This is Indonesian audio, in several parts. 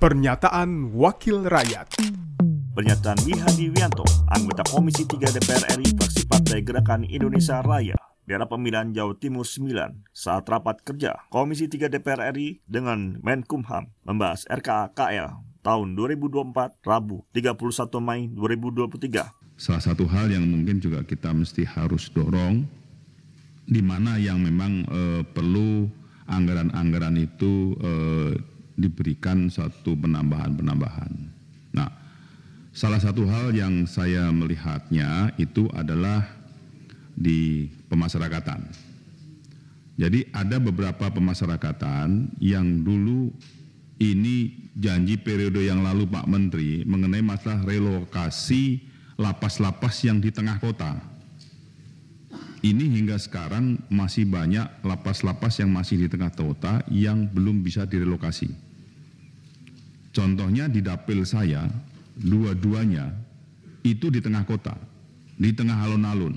Pernyataan Wakil Rakyat Pernyataan Wihadi Wianto, anggota Komisi 3 DPR RI fraksi Partai Gerakan Indonesia Raya, daerah pemilihan Jawa Timur 9, saat rapat kerja Komisi 3 DPR RI dengan Menkumham membahas RKA KL tahun 2024, Rabu 31 Mei 2023. Salah satu hal yang mungkin juga kita mesti harus dorong, di mana yang memang eh, perlu anggaran-anggaran itu eh, diberikan satu penambahan-penambahan. Nah, salah satu hal yang saya melihatnya itu adalah di pemasyarakatan. Jadi ada beberapa pemasyarakatan yang dulu ini janji periode yang lalu Pak Menteri mengenai masalah relokasi lapas-lapas yang di tengah kota. Ini hingga sekarang masih banyak lapas-lapas yang masih di tengah kota yang belum bisa direlokasi. Contohnya di dapil saya, dua-duanya itu di tengah kota, di tengah alun-alun.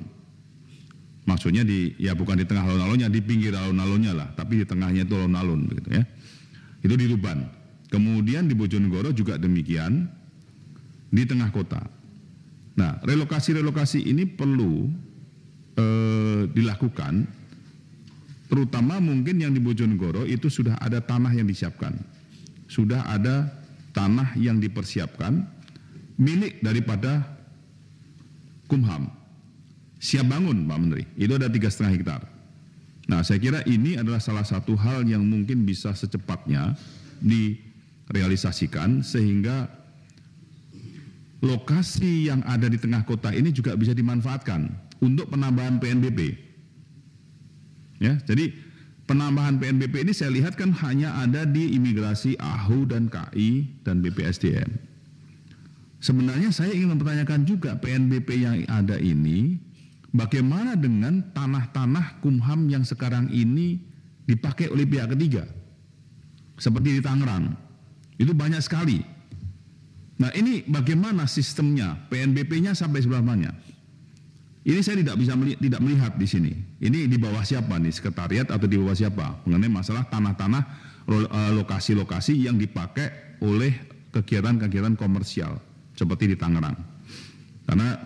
Maksudnya di ya bukan di tengah alun-alunnya, di pinggir alun-alunnya lah, tapi di tengahnya itu alun-alun gitu ya. Itu di Tuban. Kemudian di Bojonegoro juga demikian di tengah kota. Nah, relokasi-relokasi ini perlu eh, dilakukan terutama mungkin yang di Bojonegoro itu sudah ada tanah yang disiapkan. Sudah ada tanah yang dipersiapkan milik daripada Kumham. Siap bangun Pak Menteri, itu ada tiga setengah hektar. Nah saya kira ini adalah salah satu hal yang mungkin bisa secepatnya direalisasikan sehingga lokasi yang ada di tengah kota ini juga bisa dimanfaatkan untuk penambahan PNBP. Ya, jadi penambahan PNBP ini saya lihat kan hanya ada di imigrasi AHU dan KI dan BPSDM. Sebenarnya saya ingin mempertanyakan juga PNBP yang ada ini bagaimana dengan tanah-tanah Kumham yang sekarang ini dipakai oleh pihak ketiga. Seperti di Tangerang. Itu banyak sekali. Nah, ini bagaimana sistemnya? PNBP-nya sampai seberapa banyak? Ini saya tidak bisa melihat, tidak melihat di sini. Ini di bawah siapa nih sekretariat atau di bawah siapa mengenai masalah tanah-tanah eh, lokasi-lokasi yang dipakai oleh kegiatan-kegiatan komersial seperti di Tangerang. Karena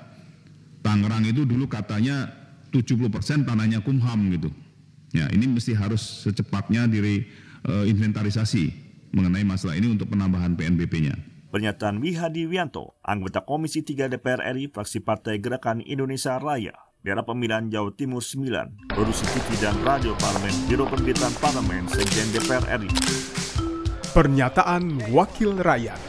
Tangerang itu dulu katanya 70% tanahnya Kumham gitu. Ya, ini mesti harus secepatnya diri uh, inventarisasi mengenai masalah ini untuk penambahan PNBP-nya. Pernyataan Wihadi Wianto, anggota Komisi 3 DPR RI, fraksi Partai Gerakan Indonesia Raya, daerah pemilihan Jawa Timur 9, produksi TV dan radio parlemen, Biro Pemberitaan Parlemen, Sekjen DPR RI. Pernyataan Wakil Rakyat.